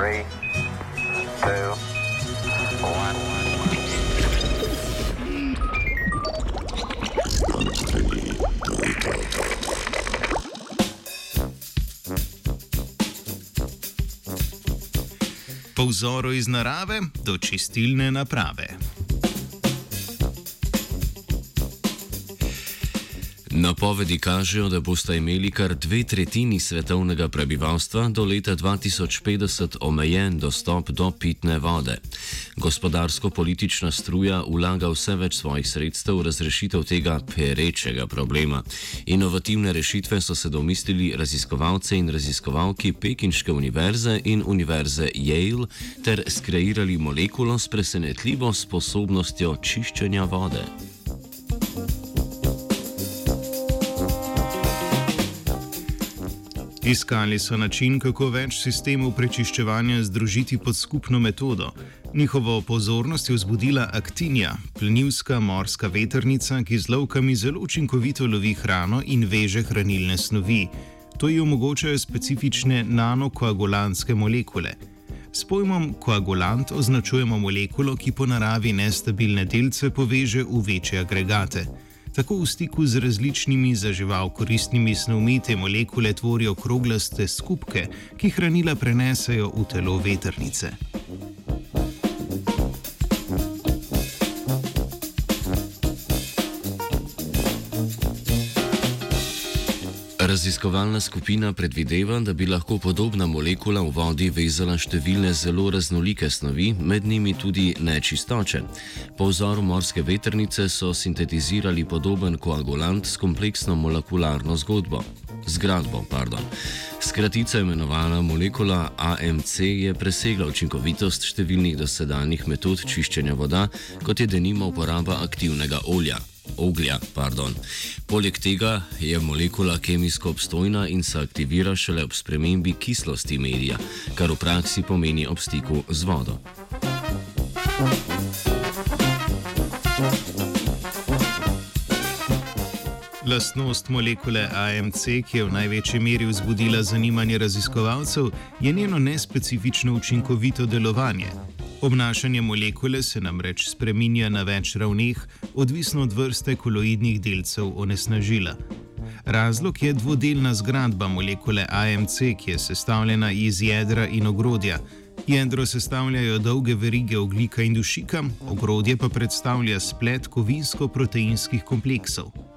Three, two, one. Po vzoru iz narave do čistilne naprave. Napovedi kažejo, da boste imeli kar dve tretjini svetovnega prebivalstva do leta 2050 omejen dostop do pitne vode. Gospodarsko-politična struja vlaga vse več svojih sredstev v razrešitev tega perečega problema. Inovativne rešitve so se domislili raziskovalce in raziskovalki Pekinške univerze in univerze Yale ter skreirali molekulo s presenetljivo sposobnostjo čiščenja vode. Iskali so način, kako več sistemov prečiščevanja združiti pod skupno metodo. Njihovo pozornost je vzbudila Actinia, plenilska morska veternica, ki z lovkami zelo učinkovito lovi hrano in veže hranilne snovi. To ji omogočajo specifične nanokoagulantske molekule. S pojmom koagulant označujemo molekulo, ki po naravi nestabilne delce poveže v večje agregate. Tako v stiku z različnimi za žival koristnimi snovmi te molekule tvorijo kroglaste skupke, ki hranila prenesejo v telo veternice. Raziskovalna skupina predvideva, da bi lahko podobna molekula v vodi vezala številne zelo raznolike snovi, med njimi tudi nečistoče. Po vzoru morske veternice so sintetizirali podoben koagulant s kompleksno molekularno zgodbo. Zgradbo, pardon. Skratica imenovana molekula AMC je presegla učinkovitost številnih dosedanjih metod čiščenja voda, kot je denimo uporaba aktivnega olja oglja. Pardon. Poleg tega je molekula kemijsko obstojna in se aktivira šele ob spremembi kislosti medija, kar v praksi pomeni ob stiku z vodo. Lastnost molekule AMC, ki je v največji meri vzbudila zanimanje raziskovalcev, je njeno nespecifično učinkovito delovanje. Obnašanje molekule se namreč spreminja na več ravneh, odvisno od vrste koloidnih delcev onesnažila. Razlog je dvodelna zgradba molekule AMC, ki je sestavljena iz jedra in ogrodja. Jedro sestavljajo dolge verige oglika in dušika, ogrodje pa predstavlja splet kovinsko-proteinskih kompleksov.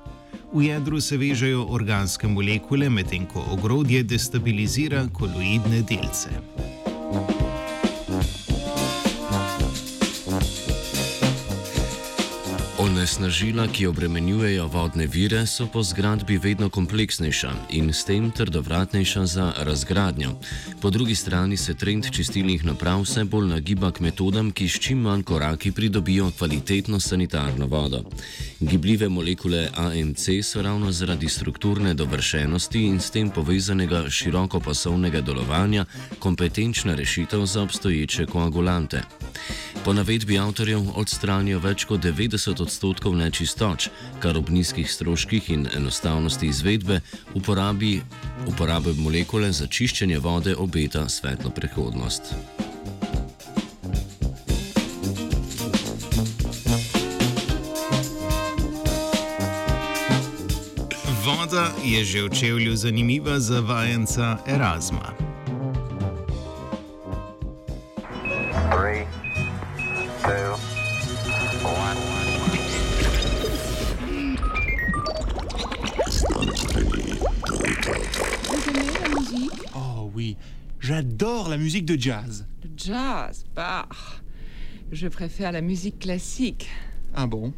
V jedru se vežejo organske molekule, medtem ko ogrodje destabilizira koloidne delce. Onesnažila, ki obremenjujejo vodne vire, so po zgradbi vedno kompleksnejša in s tem trdovratnejša za razgradnjo. Po drugi strani se trend čistilnih naprav vse bolj nagiba k metodam, ki s čim manj koraki pridobijo kvalitetno sanitarno vodo. Gibljive molekule AMC so ravno zaradi strukturne dovršenosti in s tem povezanega širokopasovnega delovanja kompetenčna rešitev za obstoječe koagulante. Po navedbi avtorjev odstranijo več kot 90 odstotkov nečistoč, kar ob nizkih stroških in enostavnosti izvedbe uporabi, uporabe molekule za čiščenje vode obeta svetlo prihodnost. Voda je že v čevlju zanimiva za vajenca Erasma. J'adore la musique de jazz. Le jazz, bah. Je préfère la musique classique. Ah bon?